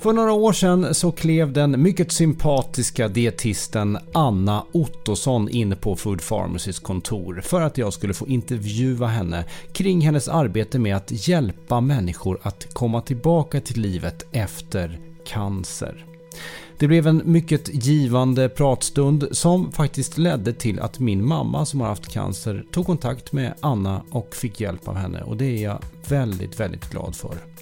För några år sedan så klev den mycket sympatiska dietisten Anna Ottosson in på Food Pharmacys kontor för att jag skulle få intervjua henne kring hennes arbete med att hjälpa människor att komma tillbaka till livet efter cancer. Det blev en mycket givande pratstund som faktiskt ledde till att min mamma som har haft cancer tog kontakt med Anna och fick hjälp av henne och det är jag väldigt, väldigt glad för.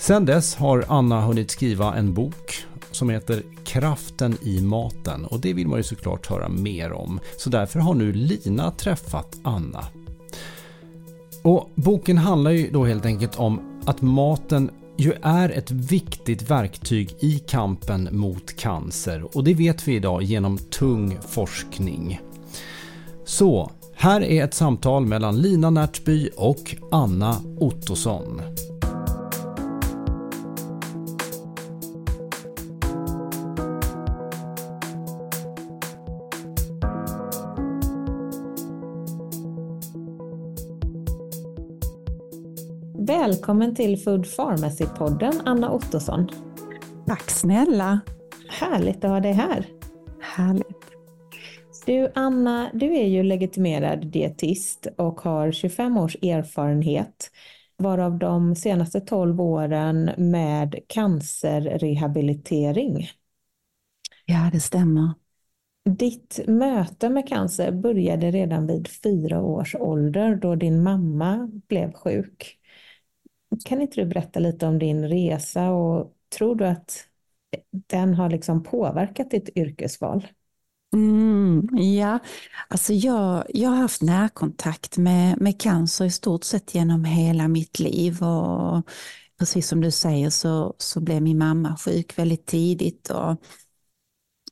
Sen dess har Anna hunnit skriva en bok som heter Kraften i maten och det vill man ju såklart höra mer om. Så därför har nu Lina träffat Anna. Och Boken handlar ju då helt enkelt om att maten ju är ett viktigt verktyg i kampen mot cancer och det vet vi idag genom tung forskning. Så, här är ett samtal mellan Lina Närtby och Anna Ottosson. Välkommen till Food Pharmacy-podden, Anna Ottosson. Tack snälla. Härligt att ha dig här. Härligt. Du Anna, du är ju legitimerad dietist och har 25 års erfarenhet, varav de senaste 12 åren med cancerrehabilitering. Ja, det stämmer. Ditt möte med cancer började redan vid fyra års ålder då din mamma blev sjuk. Kan inte du berätta lite om din resa och tror du att den har liksom påverkat ditt yrkesval? Mm, ja, alltså jag, jag har haft närkontakt med, med cancer i stort sett genom hela mitt liv och precis som du säger så, så blev min mamma sjuk väldigt tidigt och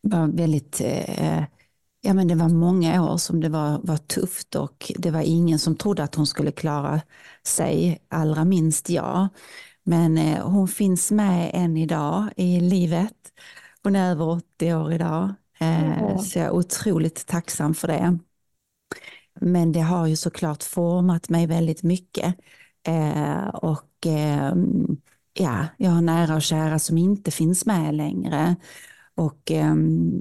var väldigt eh, Ja, men det var många år som det var, var tufft och det var ingen som trodde att hon skulle klara sig, allra minst jag. Men eh, hon finns med än idag i livet. Hon är över 80 år idag, eh, mm. så jag är otroligt tacksam för det. Men det har ju såklart format mig väldigt mycket. Eh, och ehm, ja, jag har nära och kära som inte finns med längre. Och eh,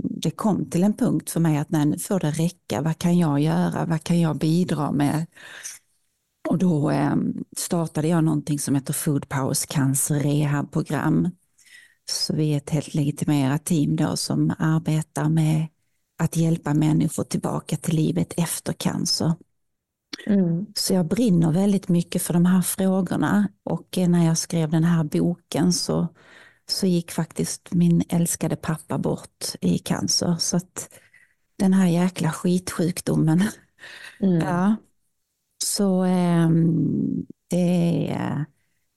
det kom till en punkt för mig att nej, nu får det räcka. Vad kan jag göra? Vad kan jag bidra med? Och då eh, startade jag någonting som heter Food Powers Cancer Rehab-program. Så vi är ett helt legitimerat team då som arbetar med att hjälpa människor tillbaka till livet efter cancer. Mm. Så jag brinner väldigt mycket för de här frågorna och eh, när jag skrev den här boken så så gick faktiskt min älskade pappa bort i cancer. Så att den här jäkla skitsjukdomen. Mm. Ja. Så ähm, det är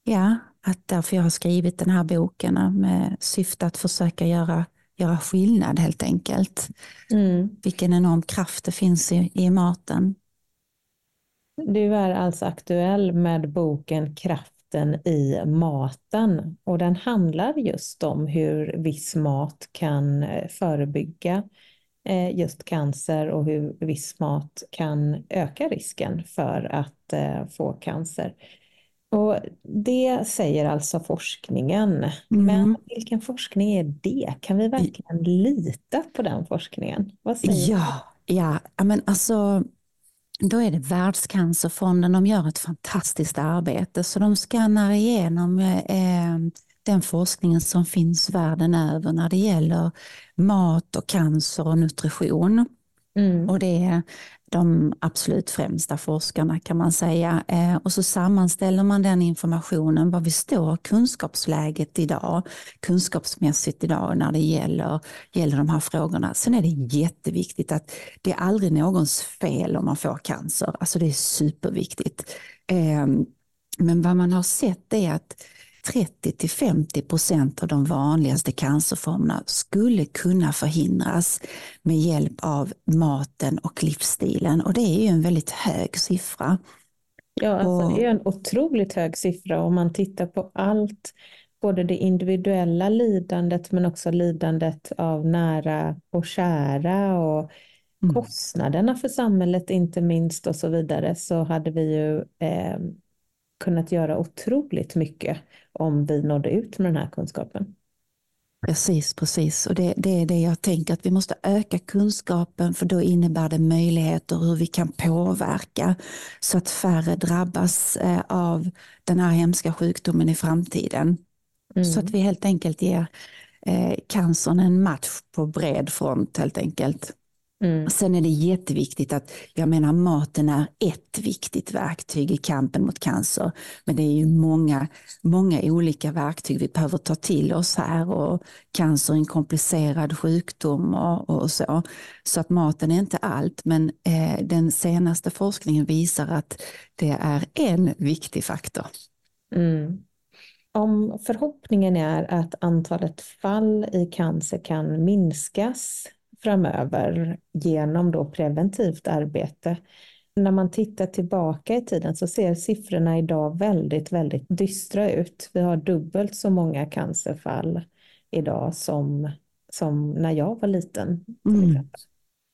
ja, att därför jag har skrivit den här boken med syfte att försöka göra, göra skillnad helt enkelt. Mm. Vilken enorm kraft det finns i, i maten. Du är alltså aktuell med boken Kraft kraften i maten och den handlar just om hur viss mat kan eh, förebygga eh, just cancer och hur viss mat kan öka risken för att eh, få cancer. Och det säger alltså forskningen. Mm. Men vilken forskning är det? Kan vi verkligen lita på den forskningen? Vad säger ja, ja, men alltså då är det Världscancerfonden, de gör ett fantastiskt arbete så de skannar igenom eh, den forskningen som finns världen över när det gäller mat och cancer och nutrition. Mm. Och det är de absolut främsta forskarna kan man säga. Eh, och så sammanställer man den informationen, var vi står kunskapsläget idag, kunskapsmässigt idag när det gäller, gäller de här frågorna. Sen är det jätteviktigt att det är aldrig någons fel om man får cancer. Alltså det är superviktigt. Ehm, men vad man har sett är att 30 till 50 procent av de vanligaste cancerformerna skulle kunna förhindras med hjälp av maten och livsstilen och det är ju en väldigt hög siffra. Ja, alltså det är en otroligt hög siffra om man tittar på allt, både det individuella lidandet men också lidandet av nära och kära och mm. kostnaderna för samhället inte minst och så vidare så hade vi ju eh, kunnat göra otroligt mycket om vi nådde ut med den här kunskapen. Precis, precis. Och det, det, är det jag tänker att vi måste öka kunskapen för då innebär det möjligheter hur vi kan påverka så att färre drabbas eh, av den här hemska sjukdomen i framtiden. Mm. Så att vi helt enkelt ger eh, cancern en match på bred front helt enkelt. Mm. Sen är det jätteviktigt att, jag menar maten är ett viktigt verktyg i kampen mot cancer. Men det är ju många, många olika verktyg vi behöver ta till oss här och cancer är en komplicerad sjukdom och, och så. Så att maten är inte allt men eh, den senaste forskningen visar att det är en viktig faktor. Mm. Om förhoppningen är att antalet fall i cancer kan minskas framöver genom då preventivt arbete. När man tittar tillbaka i tiden så ser siffrorna idag väldigt, väldigt dystra ut. Vi har dubbelt så många cancerfall idag som, som när jag var liten. Mm.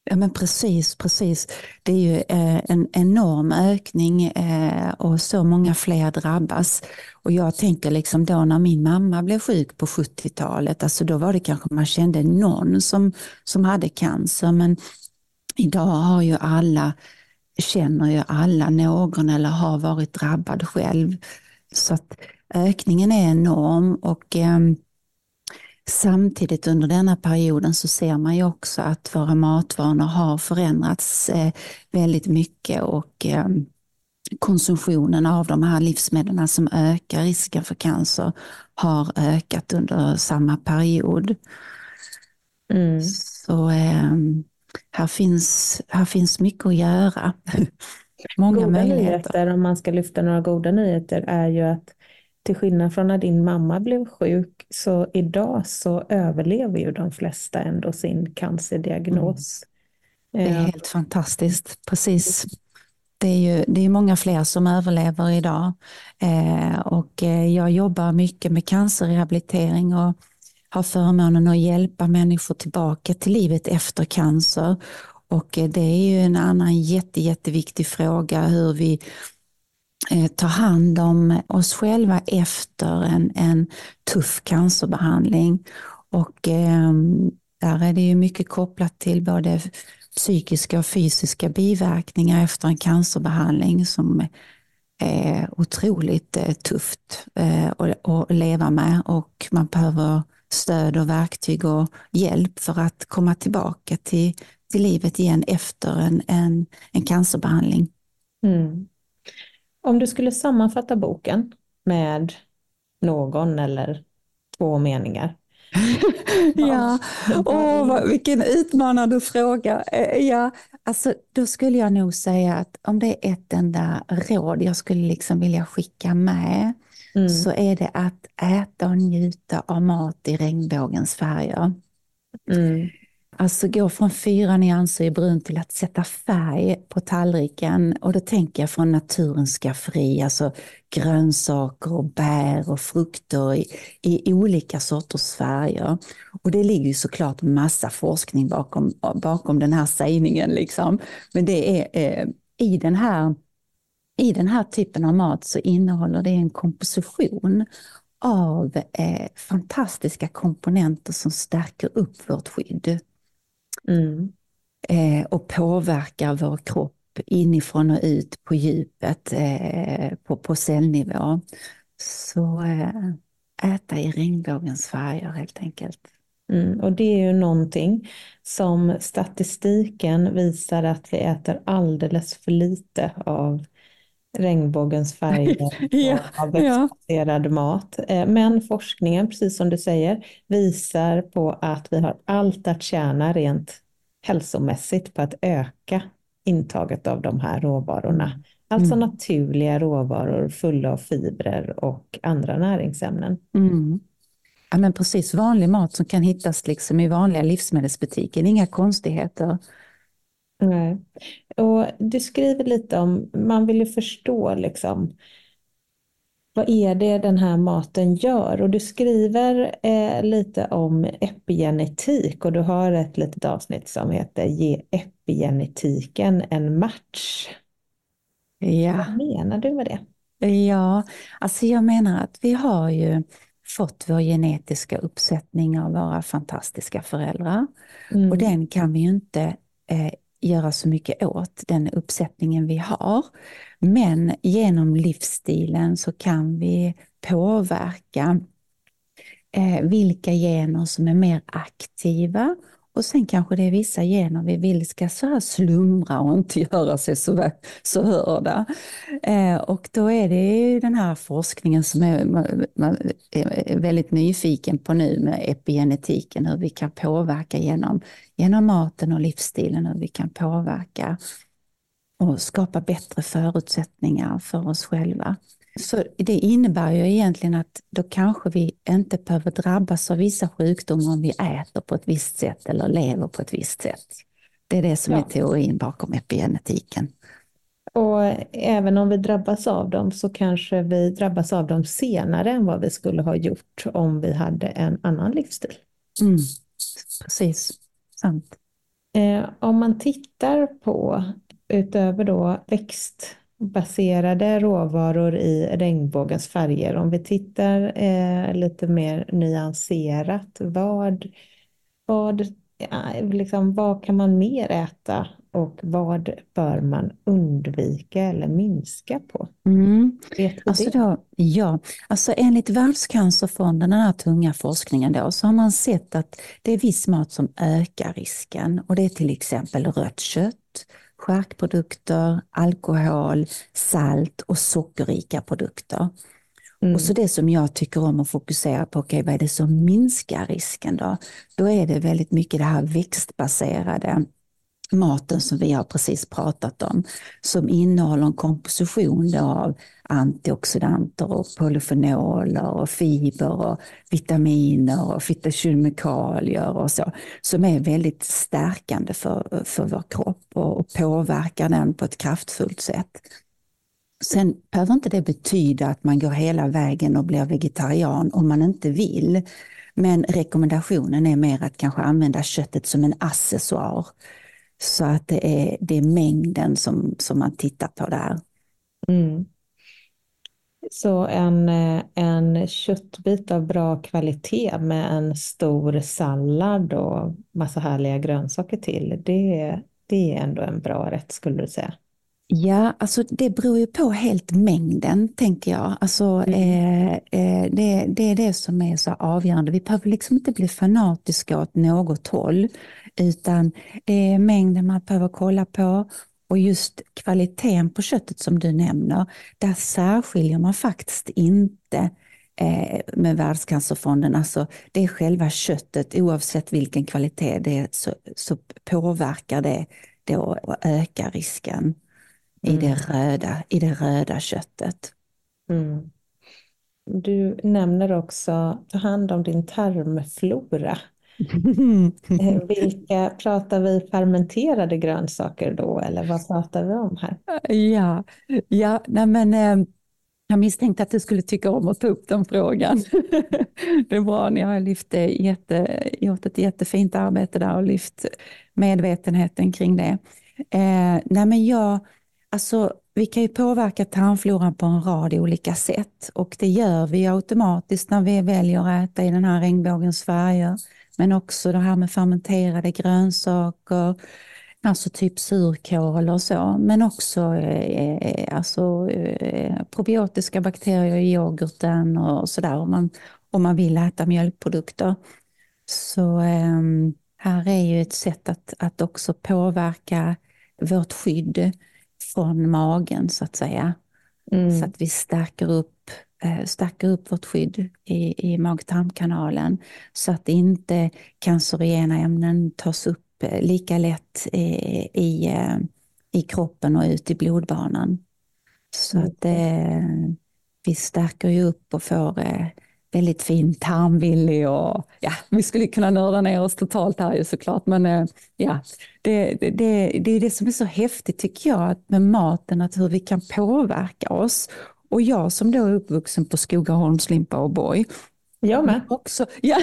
Ja men precis, precis. Det är ju eh, en enorm ökning eh, och så många fler drabbas. Och jag tänker liksom då när min mamma blev sjuk på 70-talet, alltså då var det kanske man kände någon som, som hade cancer men idag har ju alla, känner ju alla någon eller har varit drabbad själv. Så att ökningen är enorm och eh, Samtidigt under denna perioden så ser man ju också att våra matvanor har förändrats eh, väldigt mycket och eh, konsumtionen av de här livsmedlen som ökar risken för cancer har ökat under samma period. Mm. Så eh, här, finns, här finns mycket att göra. Många goda möjligheter. Nyheter, om man ska lyfta några goda nyheter, är ju att till skillnad från när din mamma blev sjuk, så idag så överlever ju de flesta ändå sin cancerdiagnos. Mm. Det är helt fantastiskt, precis. Det är ju det är många fler som överlever idag. Eh, och eh, jag jobbar mycket med cancerrehabilitering och har förmånen att hjälpa människor tillbaka till livet efter cancer. Och eh, det är ju en annan jätte, jätteviktig fråga hur vi Eh, Eh, ta hand om oss själva efter en, en tuff cancerbehandling. Och eh, där är det ju mycket kopplat till både psykiska och fysiska biverkningar efter en cancerbehandling som är otroligt eh, tufft eh, att leva med och man behöver stöd och verktyg och hjälp för att komma tillbaka till, till livet igen efter en, en, en cancerbehandling. Mm. Om du skulle sammanfatta boken med någon eller två meningar. ja, Åh, vilken utmanande fråga. Eh, ja, alltså, då skulle jag nog säga att om det är ett enda råd jag skulle liksom vilja skicka med mm. så är det att äta och njuta av mat i regnbågens färger. Mm. Alltså gå från fyra nyanser i brunt till att sätta färg på tallriken och då tänker jag från naturens skafferi, alltså grönsaker och bär och frukter i, i olika sorters färger. Och det ligger ju såklart massa forskning bakom, bakom den här sägningen liksom. Men det är eh, i den här i den här typen av mat så innehåller det en komposition av eh, fantastiska komponenter som stärker upp vårt skydd. Mm. Eh, och påverkar vår kropp inifrån och ut på djupet eh, på, på cellnivå. Så eh, äta i regnbågens färger helt enkelt. Mm, och det är ju någonting som statistiken visar att vi äter alldeles för lite av regnbågens färger ja, av växtbaserad ja. mat. Eh, men forskningen, precis som du säger, visar på att vi har allt att tjäna rent hälsomässigt på att öka intaget av de här råvarorna. Alltså mm. naturliga råvaror fulla av fibrer och andra näringsämnen. Mm. Ja men precis, vanlig mat som kan hittas liksom i vanliga livsmedelsbutiker, inga konstigheter. Nej. Och du skriver lite om, man vill ju förstå liksom, vad är det den här maten gör? Och du skriver eh, lite om epigenetik och du har ett litet avsnitt som heter Ge epigenetiken en match. Ja. Vad menar du med det? Ja, alltså jag menar att vi har ju fått vår genetiska uppsättning av våra fantastiska föräldrar. Mm. Och den kan vi ju inte eh, göra så mycket åt, den uppsättningen vi har. Men genom livsstilen så kan vi påverka eh, vilka gener som är mer aktiva och sen kanske det är vissa gener vi vill ska så här slumra och inte göra sig så, så hörda. Eh, och då är det den här forskningen som är, man, man är väldigt nyfiken på nu med epigenetiken, hur vi kan påverka genom, genom maten och livsstilen, hur vi kan påverka och skapa bättre förutsättningar för oss själva. Så det innebär ju egentligen att då kanske vi inte behöver drabbas av vissa sjukdomar om vi äter på ett visst sätt eller lever på ett visst sätt. Det är det som ja. är teorin bakom epigenetiken. Och även om vi drabbas av dem så kanske vi drabbas av dem senare än vad vi skulle ha gjort om vi hade en annan livsstil. Mm. Precis, sant. Eh, om man tittar på utöver då växtbaserade råvaror i regnbågens färger, om vi tittar eh, lite mer nyanserat, vad, vad, ja, liksom, vad kan man mer äta och vad bör man undvika eller minska på? Mm. Vet alltså då, ja, alltså enligt Världscancerfonden, den här tunga forskningen då, så har man sett att det är viss mat som ökar risken och det är till exempel rött kött, charkprodukter, alkohol, salt och sockerrika produkter. Mm. Och så det som jag tycker om att fokusera på, okay, vad är det som minskar risken då? Då är det väldigt mycket det här växtbaserade maten som vi har precis pratat om, som innehåller en komposition av antioxidanter och polyfenoler och fiber och vitaminer och fytokemikalier och så, som är väldigt stärkande för, för vår kropp och, och påverkar den på ett kraftfullt sätt. Sen behöver inte det betyda att man går hela vägen och blir vegetarian om man inte vill. Men rekommendationen är mer att kanske använda köttet som en accessoar så att det är, det är mängden som, som man tittar på där. Mm. Så en, en köttbit av bra kvalitet med en stor sallad och massa härliga grönsaker till, det, det är ändå en bra rätt skulle du säga? Ja, alltså det beror ju på helt mängden, tänker jag. Alltså, mm. eh, eh, det, det, är det som är så avgörande. Vi behöver liksom inte bli fanatiska åt något håll, utan det är mängden man behöver kolla på. Och just kvaliteten på köttet som du nämner, där särskiljer man faktiskt inte eh, med Världscancerfonden. Alltså, det är själva köttet, oavsett vilken kvalitet det är, så, så påverkar det då och ökar risken i, det mm. röda, i det röda köttet. Mm. Du nämner också ta hand om din tarmflora. Eh, vilka, pratar vi fermenterade grönsaker då eller vad pratar vi om här? Ja, ja nej men, eh, jag misstänkte att du skulle tycka om att ta upp den frågan. det är bra, ni har lyft jätte, gjort ett jättefint arbete där och lyft medvetenheten kring det. Eh, nej men jag, Alltså, vi kan ju påverka tarmfloran på en rad olika sätt och det gör vi automatiskt när vi väljer att äta i den här regnbågens färger. Men också det här med fermenterade grönsaker, Alltså typ surkål och så, men också eh, alltså, eh, probiotiska bakterier i yoghurten och sådär om man, om man vill äta mjölkprodukter. Så eh, här är ju ett sätt att, att också påverka vårt skydd från magen så att säga. Mm. Så att vi stärker upp, eh, stärker upp vårt skydd i, i mag-tarmkanalen så att inte cancerogena ämnen tas upp eh, lika lätt i, i, eh, i kroppen och ut i blodbanan. Så mm. att vi stärker ju upp och får väldigt fin tarmvillig och ja, vi skulle kunna nörda ner oss totalt här ju såklart. Men eh, ja, det, det, det, är det som är så häftigt tycker jag med maten, att hur vi kan påverka oss. Och jag som då är uppvuxen på Skogaholms, Limpa och Borg. Jag med. Också, ja,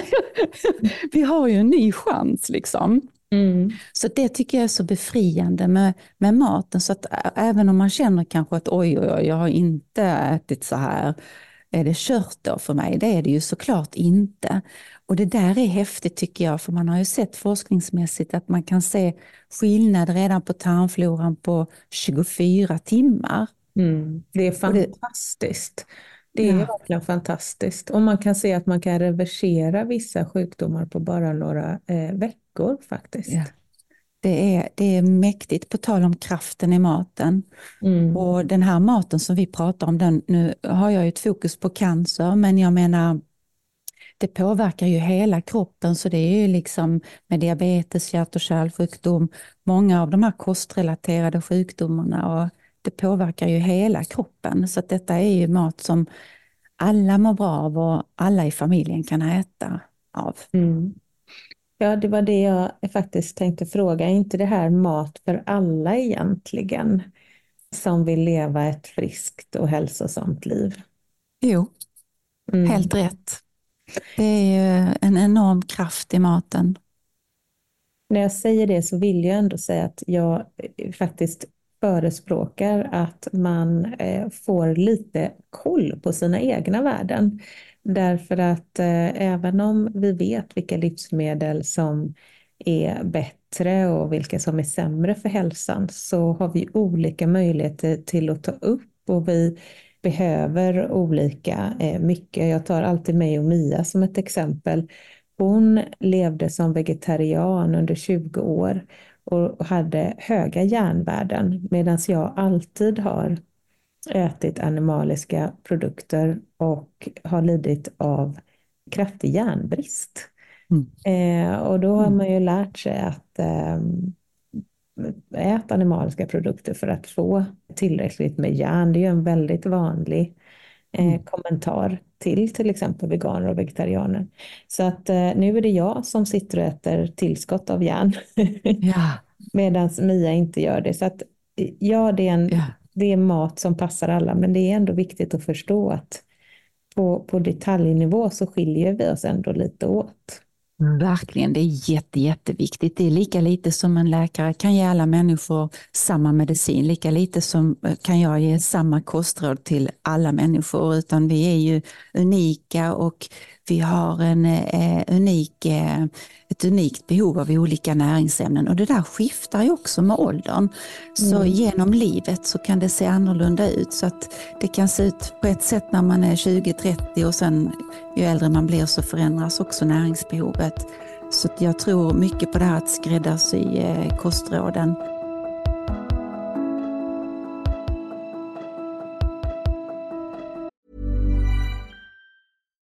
vi har ju en ny chans liksom. Mm. Så det tycker jag är så befriande med, med maten. Så att även om man känner kanske att oj, oj, oj, jag har inte ätit så här är det kört då för mig? Det är det ju såklart inte. Och det där är häftigt tycker jag, för man har ju sett forskningsmässigt att man kan se skillnad redan på tarmfloran på 24 timmar. Mm. Det är fantastiskt. Det är ja. verkligen fantastiskt. Och man kan se att man kan reversera vissa sjukdomar på bara några eh, veckor faktiskt. Ja. Det är, det är mäktigt, på tal om kraften i maten. Mm. Och den här maten som vi pratar om, den, nu har jag ju ett fokus på cancer, men jag menar det påverkar ju hela kroppen, så det är ju liksom med diabetes, hjärt och kärlsjukdom, många av de här kostrelaterade sjukdomarna och det påverkar ju hela kroppen. Så detta är ju mat som alla mår bra av och alla i familjen kan äta av. Mm. Ja, det var det jag faktiskt tänkte fråga. Är inte det här mat för alla egentligen? Som vill leva ett friskt och hälsosamt liv? Jo, mm. helt rätt. Det är ju en enorm kraft i maten. När jag säger det så vill jag ändå säga att jag faktiskt förespråkar att man eh, får lite koll på sina egna värden. Därför att eh, även om vi vet vilka livsmedel som är bättre och vilka som är sämre för hälsan så har vi olika möjligheter till att ta upp och vi behöver olika eh, mycket. Jag tar alltid mig och Mia som ett exempel. Hon levde som vegetarian under 20 år och hade höga järnvärden medan jag alltid har ätit animaliska produkter och har lidit av kraftig järnbrist. Mm. Eh, och då har mm. man ju lärt sig att eh, äta animaliska produkter för att få tillräckligt med järn. Det är ju en väldigt vanlig eh, mm. kommentar till till exempel veganer och vegetarianer. Så att eh, nu är det jag som sitter och äter tillskott av järn. ja. Medan Mia inte gör det. Så att ja, det är en ja det är mat som passar alla, men det är ändå viktigt att förstå att på, på detaljnivå så skiljer vi oss ändå lite åt. Mm, verkligen, det är jätte, jätteviktigt. Det är lika lite som en läkare kan ge alla människor samma medicin, lika lite som eh, kan jag ge samma kostråd till alla människor, utan vi är ju unika och vi har en eh, unik, eh, ett unikt behov av olika näringsämnen och det där skiftar ju också med åldern. Så mm. genom livet så kan det se annorlunda ut. Så att det kan se ut på ett sätt när man är 20-30 och sen ju äldre man blir så förändras också näringsbehovet. Så jag tror mycket på det här att skräddarsy eh, kostråden.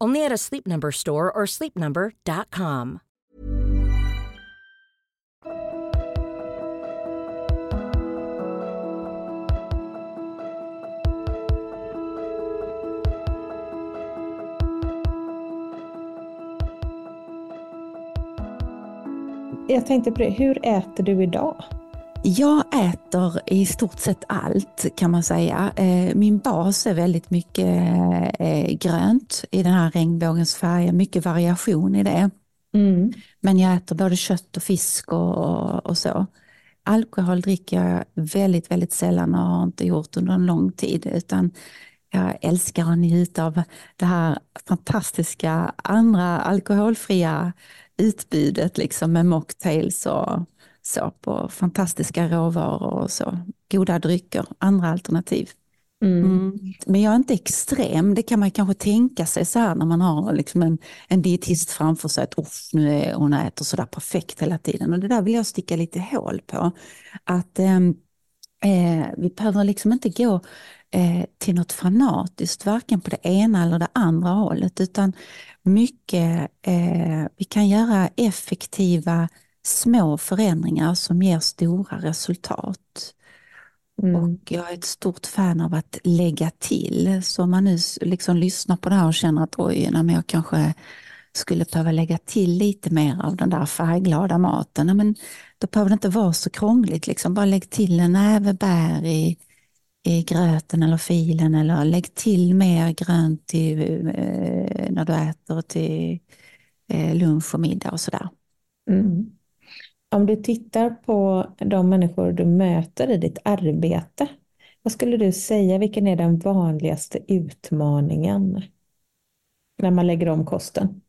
Only at a Sleep Number store or sleepnumber.com. Jag tänkte på det, hur äter du idag? Jag äter i stort sett allt kan man säga. Eh, min bas är väldigt mycket eh, grönt i den här regnbågens färger, mycket variation i det. Mm. Men jag äter både kött och fisk och, och så. Alkohol dricker jag väldigt, väldigt sällan och har inte gjort under en lång tid utan jag älskar att njuta av det här fantastiska andra alkoholfria utbudet liksom med mocktails och så på fantastiska råvaror och så. Goda drycker, andra alternativ. Mm. Mm. Men jag är inte extrem, det kan man kanske tänka sig så här när man har liksom en, en dietist framför sig, att nu är hon äter sådär perfekt hela tiden. Och det där vill jag sticka lite hål på. Att ehm, eh, vi behöver liksom inte gå eh, till något fanatiskt, varken på det ena eller det andra hållet, utan mycket, eh, vi kan göra effektiva små förändringar som ger stora resultat. Mm. Och jag är ett stort fan av att lägga till. Så om man nu liksom lyssnar på det här och känner att oj, men jag kanske skulle behöva lägga till lite mer av den där färgglada maten. Men då behöver det inte vara så krångligt. Liksom. Bara lägg till en näve bär i, i gröten eller filen eller lägg till mer grönt till, eh, när du äter till eh, lunch och middag och sådär. Mm. Om du tittar på de människor du möter i ditt arbete, vad skulle du säga, vilken är den vanligaste utmaningen när man lägger om kosten?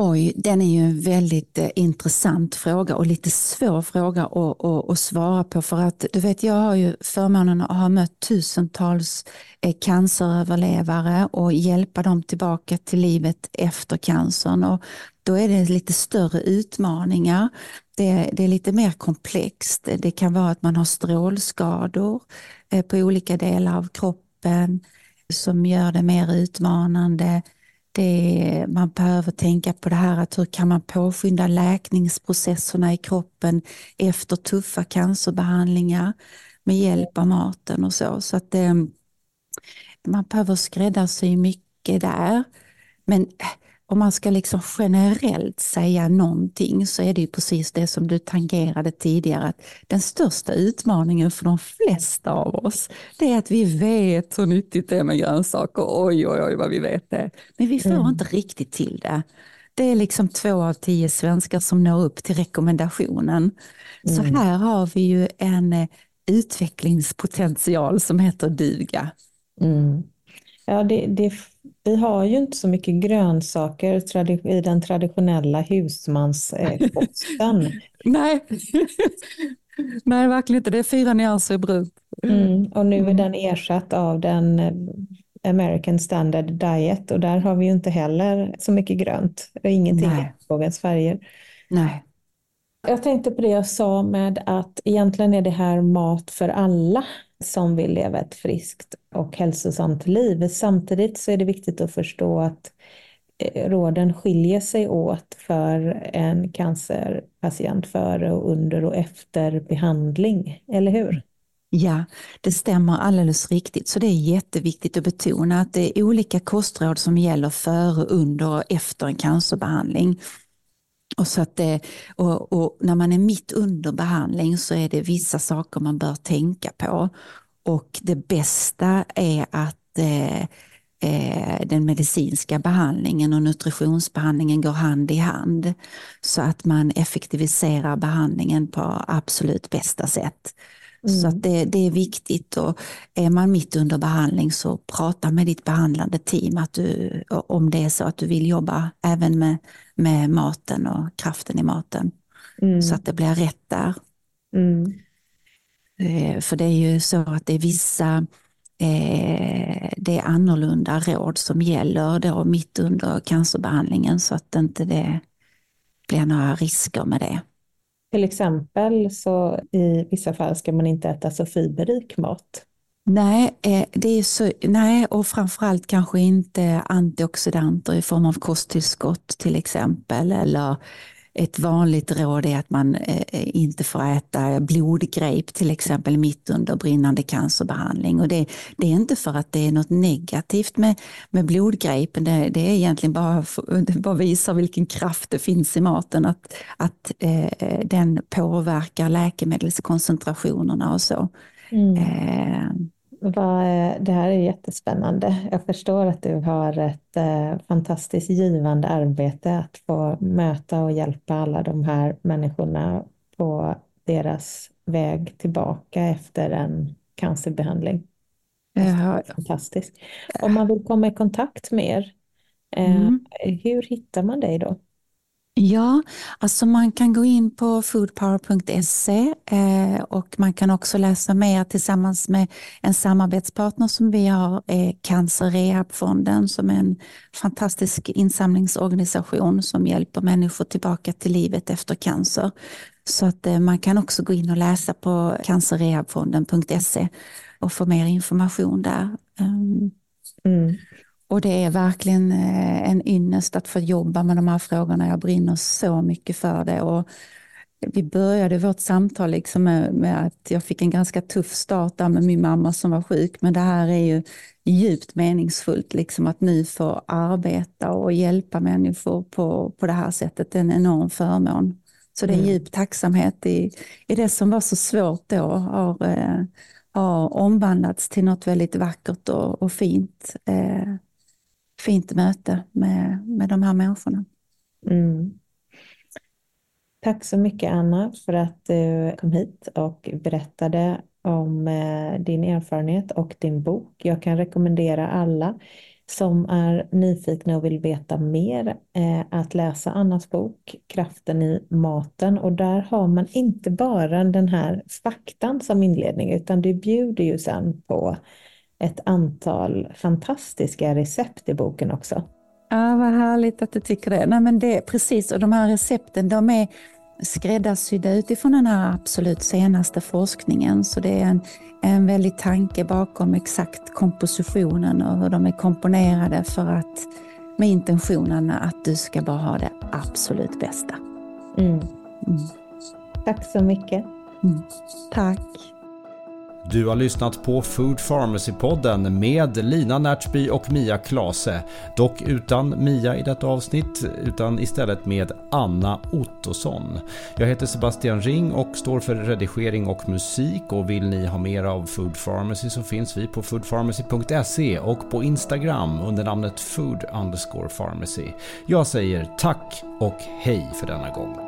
Oj, den är ju en väldigt eh, intressant fråga och lite svår fråga att, att, att svara på för att du vet jag har ju förmånen att ha mött tusentals eh, canceröverlevare och hjälpa dem tillbaka till livet efter cancern och då är det lite större utmaningar. Det, det är lite mer komplext. Det kan vara att man har strålskador eh, på olika delar av kroppen som gör det mer utmanande. Det, man behöver tänka på det här att hur kan man påskynda läkningsprocesserna i kroppen efter tuffa cancerbehandlingar med hjälp av maten och så. Så att det, man behöver skräddarsy mycket där. Men eh, om man ska liksom generellt säga någonting så är det ju precis det som du tangerade tidigare. Att den största utmaningen för de flesta av oss det är att vi vet hur nyttigt det är med grönsaker. Oj, oj, oj vad vi vet det. Men vi får Mm. inte riktigt till det. Det är liksom två av tio svenskar som når upp till rekommendationen. Så Mm. här har vi ju en eh, utvecklingspotential som heter duga. Mm. Ja, det, det, vi har ju inte så mycket grönsaker i den traditionella husmanskosten. Nej. Nej, verkligen inte. Det är fyra nyanser brunt. Mm. Och nu är den ersatt av den eh, American Standard Diet och där har vi ju inte heller så mycket grönt och ingenting Nej. i regnbågens färger. Nej. Jag tänkte på det jag sa med att egentligen är det här mat för alla som vill leva ett friskt och hälsosamt liv. Samtidigt så är det viktigt att förstå att eh, råden skiljer sig åt för en cancerpatient före och under och efter behandling, eller hur? Ja, det stämmer alldeles riktigt. Så det är jätteviktigt att betona att det är olika kostråd som gäller före, under och efter en cancerbehandling. Och, så att det, och, och när man är mitt under behandling så är det vissa saker man bör tänka på. Och det bästa är att eh, eh, den medicinska behandlingen och nutritionsbehandlingen går hand i hand. Så att man effektiviserar behandlingen på absolut bästa sätt. Så Mm. att det, det är viktigt och är man mitt under behandling så prata med ditt behandlande team att du, om det är så att du vill jobba även med, med maten och kraften i maten. Mm. Så att det blir rätt där. Mm. Eh, För det är ju så att det är vissa eh, det är annorlunda råd som gäller då mitt under cancerbehandlingen så att inte det blir några risker med det. Till exempel så i vissa fall ska man inte äta så fiberrik mat. Nej, eh, det är så, nej, och framförallt kanske inte antioxidanter i form av kosttillskott till exempel eller ett vanligt råd är att man eh, inte får äta blodgrape till exempel mitt under brinnande cancerbehandling. Och det, det är inte för att det är något negativt med, med blodgrapen, det, det är egentligen bara, för, det bara visar vilken kraft det finns i maten, att, att eh, den påverkar läkemedelskoncentrationerna och så. Mm. Eh, det här är jättespännande. Jag förstår att du har ett eh, fantastiskt givande arbete att få möta och hjälpa alla de här människorna på deras väg tillbaka efter en cancerbehandling. Ja. Fantastiskt. Om man vill komma i kontakt med er, eh, mm. hur hittar man dig då? Ja, alltså man kan gå in på foodpower.se eh, och man kan också läsa mer tillsammans med en samarbetspartner som vi har, eh, Cancer Rehabfonden som är en fantastisk insamlingsorganisation som hjälper människor tillbaka till livet efter cancer. Så att eh, man kan också gå in och läsa på cancerrehabfonden.se och få mer information där. Ehm, mm. Och det är verkligen eh, en ynnest att få jobba med de här frågorna. Jag brinner så mycket för det. Och vi började vårt samtal liksom med, med, att jag fick en ganska tuff start där med min mamma som var sjuk. Men det här är ju djupt meningsfullt, liksom att nu få arbeta och hjälpa människor på, på det här sättet. Det är en enorm förmån. Så det är mm. djup tacksamhet i, i det som var så svårt då har, eh, har omvandlats till något väldigt vackert och, och fint. Eh, fint möte med, med de här människorna. Mm. Tack så mycket Anna för att du kom hit och berättade om eh, din erfarenhet och din bok. Jag kan rekommendera alla som är nyfikna och vill veta mer eh, att läsa Annas bok Kraften i maten och där har man inte bara den här faktan som inledning utan det bjuder ju sen på ett antal fantastiska recept i boken också. Ja, vad härligt att du tycker det. Nej, men det precis, och de här recepten de är skräddarsydda utifrån den här absolut senaste forskningen. Så det är en, en väldig tanke bakom exakt kompositionen och hur de är komponerade för att med intentionen att du ska bara ha det absolut bästa. Mm. Mm. Tack så mycket. Mm. Tack. Du har lyssnat på Food Pharmacy-podden med Lina Närtby och Mia Klase. Dock utan Mia i detta avsnitt, utan istället med Anna Ottosson. Jag heter Sebastian Ring och står för redigering och musik och vill ni ha mer av Food Pharmacy så finns vi på foodpharmacy.se och på Instagram under namnet food underscore pharmacy. Jag säger tack och hej för denna gång.